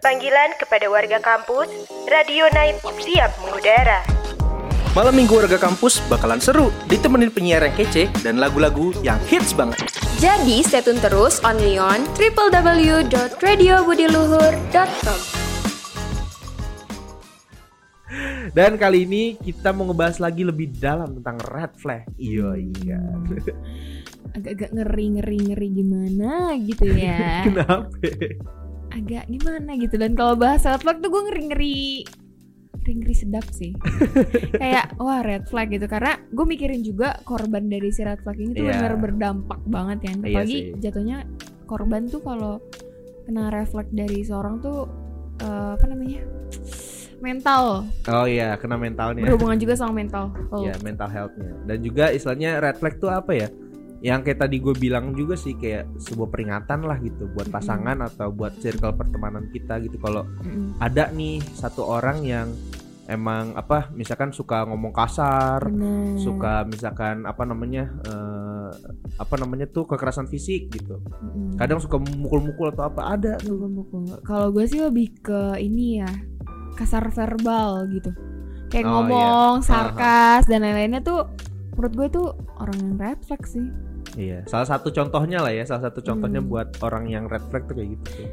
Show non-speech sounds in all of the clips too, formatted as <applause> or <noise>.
Panggilan kepada warga kampus, Radio Night siap mengudara. Malam minggu warga kampus bakalan seru, ditemenin penyiar yang kece dan lagu-lagu yang hits banget. Jadi stay tune terus only on www.radiobudiluhur.com Dan kali ini kita mau ngebahas lagi lebih dalam tentang red flag. Iya iya. Agak-agak ngeri-ngeri-ngeri gimana gitu ya <laughs> Kenapa? Agak gimana gitu Dan kalau bahas red flag tuh gue ngeri-ngeri Ngeri-ngeri sedap sih <laughs> Kayak wah red flag gitu Karena gue mikirin juga korban dari si red flag ini tuh Iya. benar berdampak banget kan Iya Apalagi sih. jatuhnya korban tuh kalau kena red flag dari seorang tuh eh, Apa namanya mental Oh iya, kena mentalnya. berhubungan juga sama mental Oh, Ya mental healthnya. Dan juga istilahnya red flag tuh apa ya? Yang kayak tadi gue bilang juga sih kayak sebuah peringatan lah gitu buat pasangan atau buat circle pertemanan kita gitu. Kalau mm-mm. ada nih satu orang yang emang apa misalkan suka ngomong kasar Bener. suka misalkan apa namanya eh, apa namanya tuh kekerasan fisik gitu Mm-mm. kadang suka mukul-mukul atau apa ada Mukul-mukul. Kalau gue sih lebih ke ini ya kasar verbal gitu. Kayak Oh, ngomong, iya. sarkas dan lain-lainnya tuh menurut gue tuh orang yang flag sih. Iya salah satu contohnya lah ya salah satu contohnya Hmm. buat orang yang red flag tuh kayak gitu tuh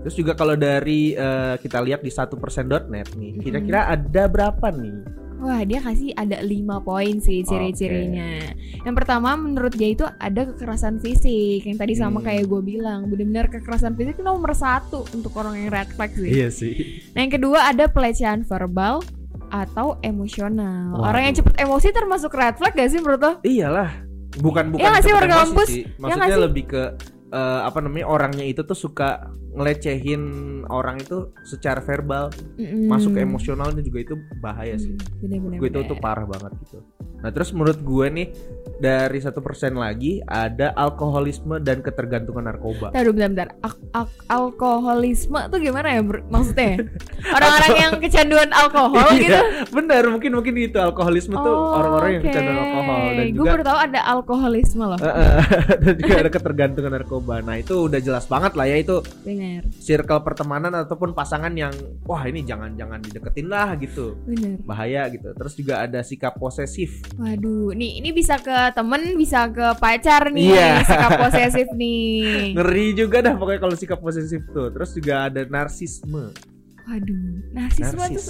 terus juga kalau dari eh, kita lihat di satu persen.net nih Mm-mm. kira-kira ada berapa nih Wah dia kasih ada lima poin sih ciri-cirinya. Yang pertama menurut dia itu ada kekerasan fisik yang tadi sama Hmm. kayak gue bilang benar-benar kekerasan fisik itu nomor satu untuk orang yang red flag sih. iya sih Nah yang kedua ada pelecehan verbal atau emosional. Waduh. Orang yang cepet emosi termasuk red flag gak sih menurut lo? iyalah bukan bukan nggak sih, warga kampus? sih. Iya maksudnya sih? lebih ke eh, apa namanya orangnya itu tuh suka ngelecehin orang itu secara verbal masuk ke emosionalnya juga itu bahaya sih Bener-bener. gue itu tuh parah banget gitu nah terus menurut gue nih dari satu persen lagi ada alkoholisme dan ketergantungan narkoba Taruh bentar-bentar. Alkoholisme tuh gimana ya maksudnya? <laughs> Orang-orang yang kecanduan alkohol gitu? Iya, benar mungkin mungkin itu alkoholisme tuh orang-orang yang kecanduan alkohol dan Gue juga baru tahu ada alkoholisme loh. <laughs> Dan juga ada ketergantungan narkoba nah itu udah jelas banget lah ya itu Bener, circle pertemanan ataupun pasangan yang wah ini jangan jangan dideketin lah gitu bener. bahaya gitu terus juga ada sikap posesif Waduh, nih ini bisa ke temen, bisa ke pacar nih, Iya. sikap posesif nih. <laughs> ngeri juga dah pokoknya kalau sikap posesif tuh terus juga ada narsisme Waduh, narsisme tuh narsis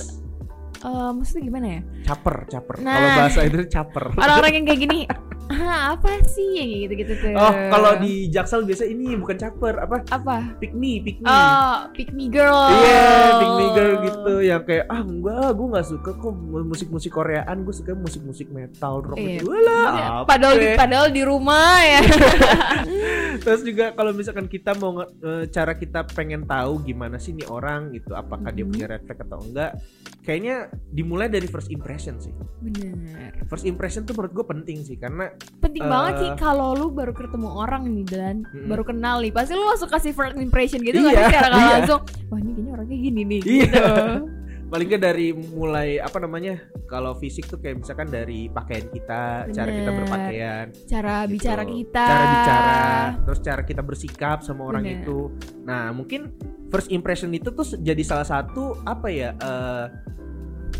eh, maksudnya gimana ya? caper caper Nah. kalau bahasa itu caper Orang-orang yang kayak gini, <laughs> ah apa sih yang kayak gitu-gitu tuh? oh kalau di jaksel biasa ini bukan caper apa apa? pick me pick me Oh, pick me girl. Iya, pick me girl gitu yang kayak ah enggak, gue nggak suka kok musik-musik Koreaan, gue suka musik-musik metal rock Iya. gitu. Apa? Padahal di, padahal di rumah ya. <laughs> <laughs> Terus juga kalau misalkan kita mau eh, cara kita pengen tahu gimana sih nih orang gitu, apakah dia Mhm. punya red flag atau enggak? Kayaknya dimulai dari first impression sih. Bener. First impression tuh menurut gue penting sih karena Penting Eh. banget sih kalau lu baru ketemu orang nih dan Mm-mm. baru kenal nih, pasti lu langsung kasih first impression gitu Iya, sih secara iya. langsung. Wah ini kayaknya orangnya gini nih. Iya. Gitu. Paling nggak dari mulai apa namanya kalau fisik tuh kayak misalkan dari pakaian kita, cara kita Bener. berpakaian, Cara gitu. bicara kita. cara bicara, terus cara kita bersikap sama orang Bener. itu. Nah, mungkin first impression itu tuh jadi salah satu apa ya? eh,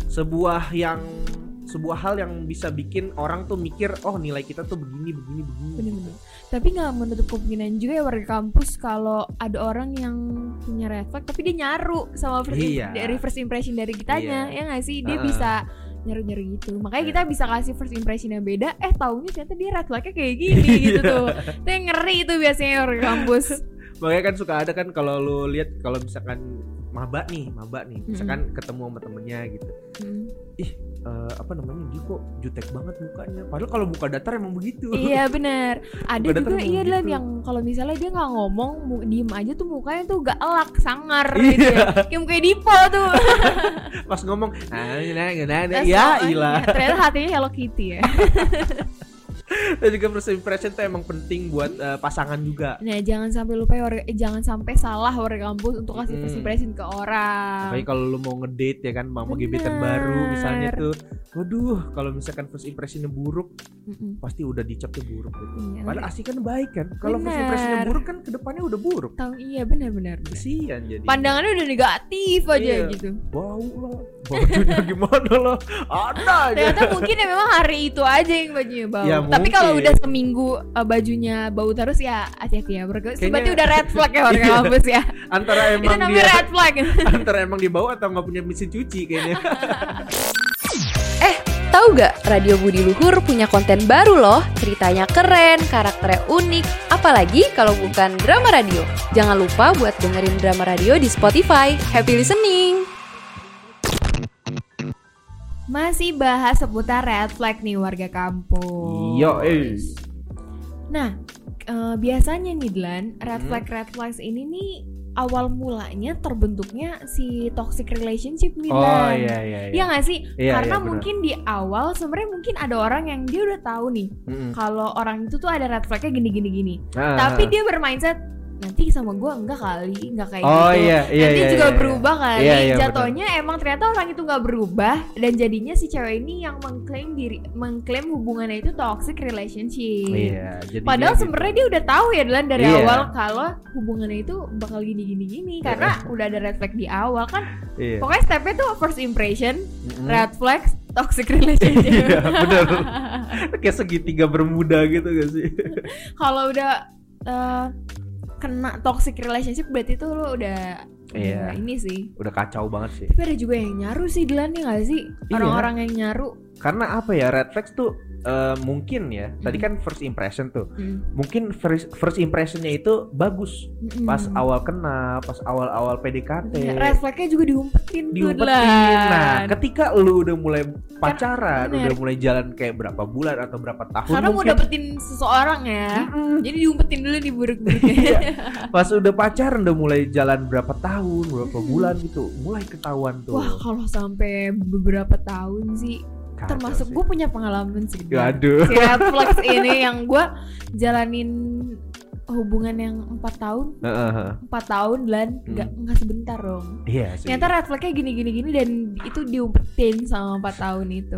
sebuah yang sebuah hal yang bisa bikin orang tuh mikir, oh nilai kita tuh begini, begini, begini. Bener-bener. Tapi nggak menutup kemungkinan juga ya warga kampus kalau ada orang yang punya flag tapi dia nyaru sama first Iya. dari first impression dari kitanya ya nggak sih dia Heeh. bisa nyaru-nyaru gitu makanya Iya. kita bisa kasih first impression yang beda eh taunya ternyata dia red flagnya kayak gini <laughs> gitu tuh itu yang ngeri itu biasanya warga kampus <laughs> Makanya kan suka ada kan kalau lu lihat kalau misalkan maba nih, maba nih, misalkan ketemu sama temennya gitu. Hmm. eh, apa namanya dia kok jutek banget mukanya. Padahal kalau buka datar emang begitu. Iya <laughs> bener. Ada Pada juga iya gitu. Yang kalau misalnya dia nggak ngomong diem aja tuh mukanya tuh gak elak sangar Iya. gitu ya. Kayak mukanya Dipo tuh. <laughs> Pas ngomong nah nah nah, nah, Terus ya ilah. Iya, ternyata hatinya Hello Kitty ya <laughs> dan juga first impression tuh emang penting buat eh, pasangan juga Nah, jangan sampai lupa ya warga, eh, jangan sampai salah warga kampus untuk kasih first Hmm. impression ke orang. Apalagi kalau lu mau ngedate ya kan Bener. gebetan baru misalnya tuh waduh kalau misalkan first impressionnya buruk Mm-mm. pasti udah dicapnya buruk gitu. Iya, Padahal asli kan baik kan. Kalau first impressionnya buruk kan ke depannya udah buruk. tahu iya benar-benar. Kesian jadi. Pandangannya udah negatif aja Iya. gitu. bau lah, bajunya <laughs> gimana lah, ada aja. Ternyata mungkin ya memang hari itu aja yang bajunya bau. Ya, Tapi kalau udah seminggu uh, bajunya bau terus ya hati-hati ya. Berarti Kayaknya- udah red flag ya warga <laughs> Iya. kampus ya. Antara Itu emang namanya dia, red flag. <laughs> antara emang dia bau atau nggak punya mesin cuci kayaknya. Tahu gak, Radio Budi Luhur punya konten baru loh. Ceritanya keren, karakternya unik, apalagi kalau bukan drama radio. Jangan lupa buat dengerin drama radio di Spotify. Happy listening! Masih bahas seputar red flag nih warga kampus. Yo, eh. Nah, eh, biasanya nih Dlan, red Hmm. flag red flags ini nih awal mulanya terbentuknya si toxic relationship nih Oh iya iya. Iya gak sih? Iya, Karena iya, mungkin di awal sebenarnya mungkin ada orang yang dia udah tahu nih Mm-mm. kalau orang itu tuh ada red flagnya gini gini gini. Ah, Tapi ah. dia bermindset nanti sama gua enggak kali, enggak kayak Oh gitu. iya iya nanti iya. juga iya, berubah kali. Iya, iya, Jatuhnya emang ternyata orang itu nggak berubah dan jadinya si cewek ini yang mengklaim diri, mengklaim hubungannya itu toxic relationship. Iya, jadi Padahal sebenarnya dia udah tahu ya Delan dari Iya. awal kalau hubungannya itu bakal gini gini gini karena udah ada red flag di awal kan. Iya. Pokoknya stepnya tuh first impression, Mm-mm. red flag, toxic relationship. <laughs> Iya, benar. Kayak segitiga bermuda gitu gak sih? <laughs> kalau udah eh, kena toxic relationship berarti tuh lo udah Iya. ini sih. Udah kacau banget sih. Tapi ada juga yang nyaru sih Delan ya gak sih? Iya. Orang-orang yang nyaru. Karena apa ya red flags tuh eh, mungkin ya. Tadi Mm. kan first impression tuh. Hmm. Mungkin first, first impressionnya itu bagus Mm-mm. pas awal kenal, pas awal-awal PDKT. Iya, red flagnya juga diumpetin, diumpetin. Delan. Nah, ketika lu udah mulai pacaran, bener. udah mulai jalan kayak berapa bulan atau berapa tahun Karena mau mungkin. dapetin seseorang ya. Mm-mm. Jadi diumpetin dulu di buruk-buruknya. Iya. Pas udah pacaran udah mulai jalan berapa tahun, berapa bulan gitu, mulai ketahuan tuh. Wah kalau sampai beberapa tahun sih Kacau Termasuk gue punya pengalaman sih Ya, Bang. aduh. Si flags ini yang gue jalanin hubungan yang empat tahun empat tahun dan Hmm. nggak nggak sebentar dong Iya sih. ternyata red flagnya gini gini gini dan itu diumpetin sama empat tahun itu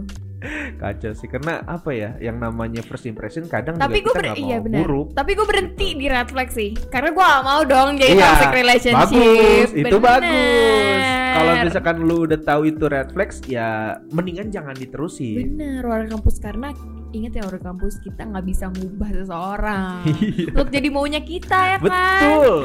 Kacau sih karena apa ya yang namanya first impression kadang tapi gue ber iya mau benar buruk. tapi gue berhenti di red flag sih karena gue gak mau dong jadi Iya, toxic relationship Bagus, itu Bener. bagus. Kalau misalkan lu udah tahu itu red flags ya mendingan jangan diterusin. bener warga kampus karena inget ya warga kampus kita nggak bisa ngubah seseorang <laughs> Iya. untuk jadi maunya kita ya kan Betul.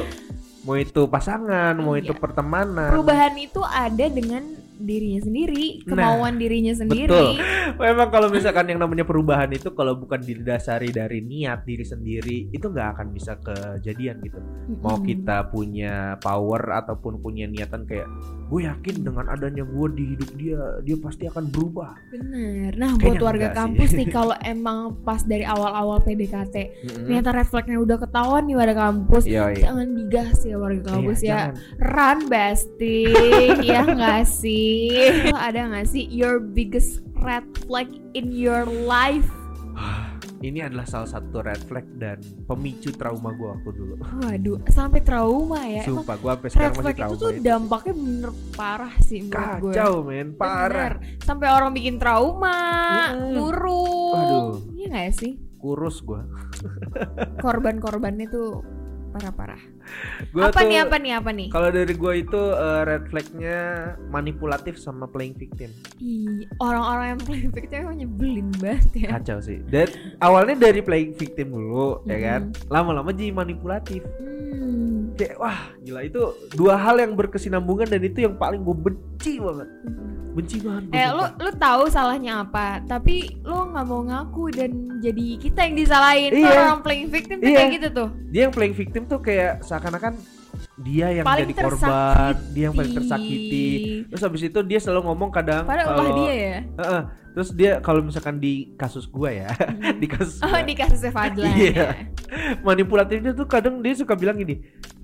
Mau itu pasangan, mau itu Iya. pertemanan. perubahan itu ada dengan dirinya sendiri Nah, kemauan dirinya sendiri betul. <laughs> Memang kalau misalkan yang namanya perubahan itu kalau bukan didasari dari niat diri sendiri itu nggak akan bisa kejadian gitu. Mau kita punya power ataupun punya niatan kayak gue yakin dengan adanya gue di hidup dia dia pasti akan berubah. bener nah Kayaknya buat warga enggak sih. kampus nih <laughs> kalau emang pas dari awal-awal PDKT Mm-mm. ternyata red flagnya udah ketahuan nih warga kampus Iya, iya. jangan digas ya warga kampus Iya, ya jangan. run bestie <laughs> ya nggak sih Lo ada nggak sih your biggest red flag in your life <sighs> Ini adalah salah satu red flag dan pemicu trauma gue waktu dulu. waduh sampai trauma ya Sumpah gue sampai red sekarang masih flag itu trauma tuh itu. dampaknya bener parah sih menurut gue Kacau men, parah. Bener. sampai orang bikin trauma Mm-mm. murung Aduh. iya nggak sih Kurus gue. <laughs> korban-korbannya tuh parah-parah Gua apa tuh- nih apa nih apa nih Kalau dari gue itu eh, red flagnya manipulatif sama playing victim. Ih, orang-orang yang play victim emang nyebelin banget ya Kacau sih. Dan awalnya dari playing victim dulu, ya kan. Lama-lama jadi manipulatif. Hmm. Kayak wah gila itu dua hal yang berkesinambungan dan itu yang paling gue benci banget. Benci banget. Eh lu lu tahu salahnya apa, tapi lu nggak mau ngaku dan jadi kita yang disalahin. Tuh Iya. orang playing victim tuh Iya. kayak gitu tuh. dia yang playing victim tuh kayak seakan-akan dia yang Paling jadi korban, dia yang paling tersakiti. Terus habis itu dia selalu ngomong kadang Padahal kalau dia ya. Heeh. terus dia kalau misalkan di kasus gua ya, <laughs> di kasus Oh gua, di kasusnya Fadlan Iya. ya. manipulatifnya tuh kadang dia suka bilang gini,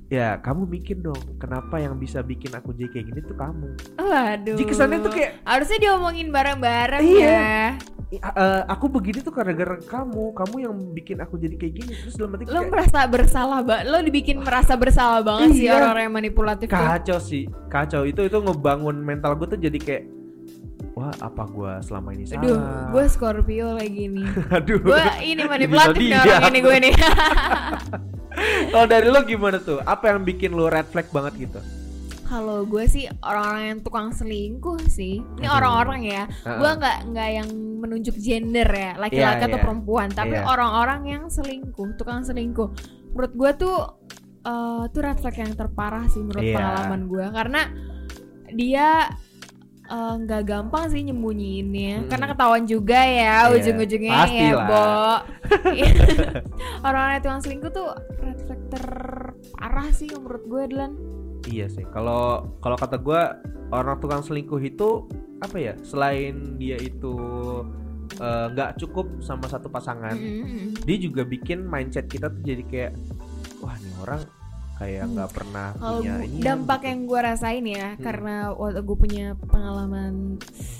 ya kamu mikir dong, kenapa yang bisa bikin aku jadi kayak gini tuh kamu. Waduh. Jadi kesannya tuh kayak harusnya diomongin bareng-bareng Iya. ya. "I- eh, aku begini tuh gara-gara kamu, kamu yang bikin aku jadi kayak gini. Terus dalam hati Lo kayak, merasa bersalah banget. Lo dibikin merasa bersalah banget sih Iya. orang-orang yang manipulatif tuh. kacau sih, kacau itu itu ngebangun mental gue tuh jadi kayak wah apa gua selama ini salah Aduh, gue Scorpio lagi nih. <laughs> aduh gue ini manipulatif nih orang ini gue nih. <laughs> kalau dari lo gimana tuh apa yang bikin lo red flag banget gitu Kalau gue sih orang-orang yang tukang selingkuh sih. Ini orang-orang ya. Gue nggak nggak yang menunjuk gender ya, laki-laki Iya, atau iya. perempuan, tapi Iya. orang-orang yang selingkuh, tukang selingkuh. Menurut gue tuh eh, tuh red flag yang terparah sih menurut Iya. pengalaman gue karena dia eh, nggak gampang sih nyembunyiinnya Hmm. karena ketahuan juga ya Iya, ujung-ujungnya ya pastilah. Bo <laughs> orang-orang yang tukang selingkuh tuh red flag terparah sih menurut gue Dylan Iya sih. Kalau kalau kata gua orang tukang selingkuh itu apa ya? Selain dia itu eh, nggak cukup sama satu pasangan, Mm-mm. dia juga bikin mindset kita tuh jadi kayak wah ini orang kayak nggak pernah Hmm. Kalau punya gua- ini dampak yang gue rasain ya, Hmm. karena waktu gue punya pengalaman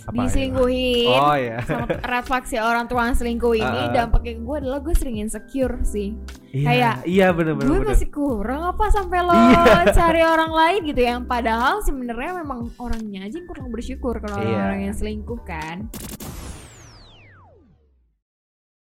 Apa ya? diselingkuhin Oh ya. sama red flag si orang tukang selingkuh ini, Ah. dampaknya gue adalah gue sering insecure sih. Iya, kayak, iya bener bener. gue bener. masih kurang apa sampai lo Iya. <laughs> cari orang lain gitu yang padahal sebenarnya memang orangnya aja yang kurang bersyukur kalau Iya. orang yang selingkuh kan.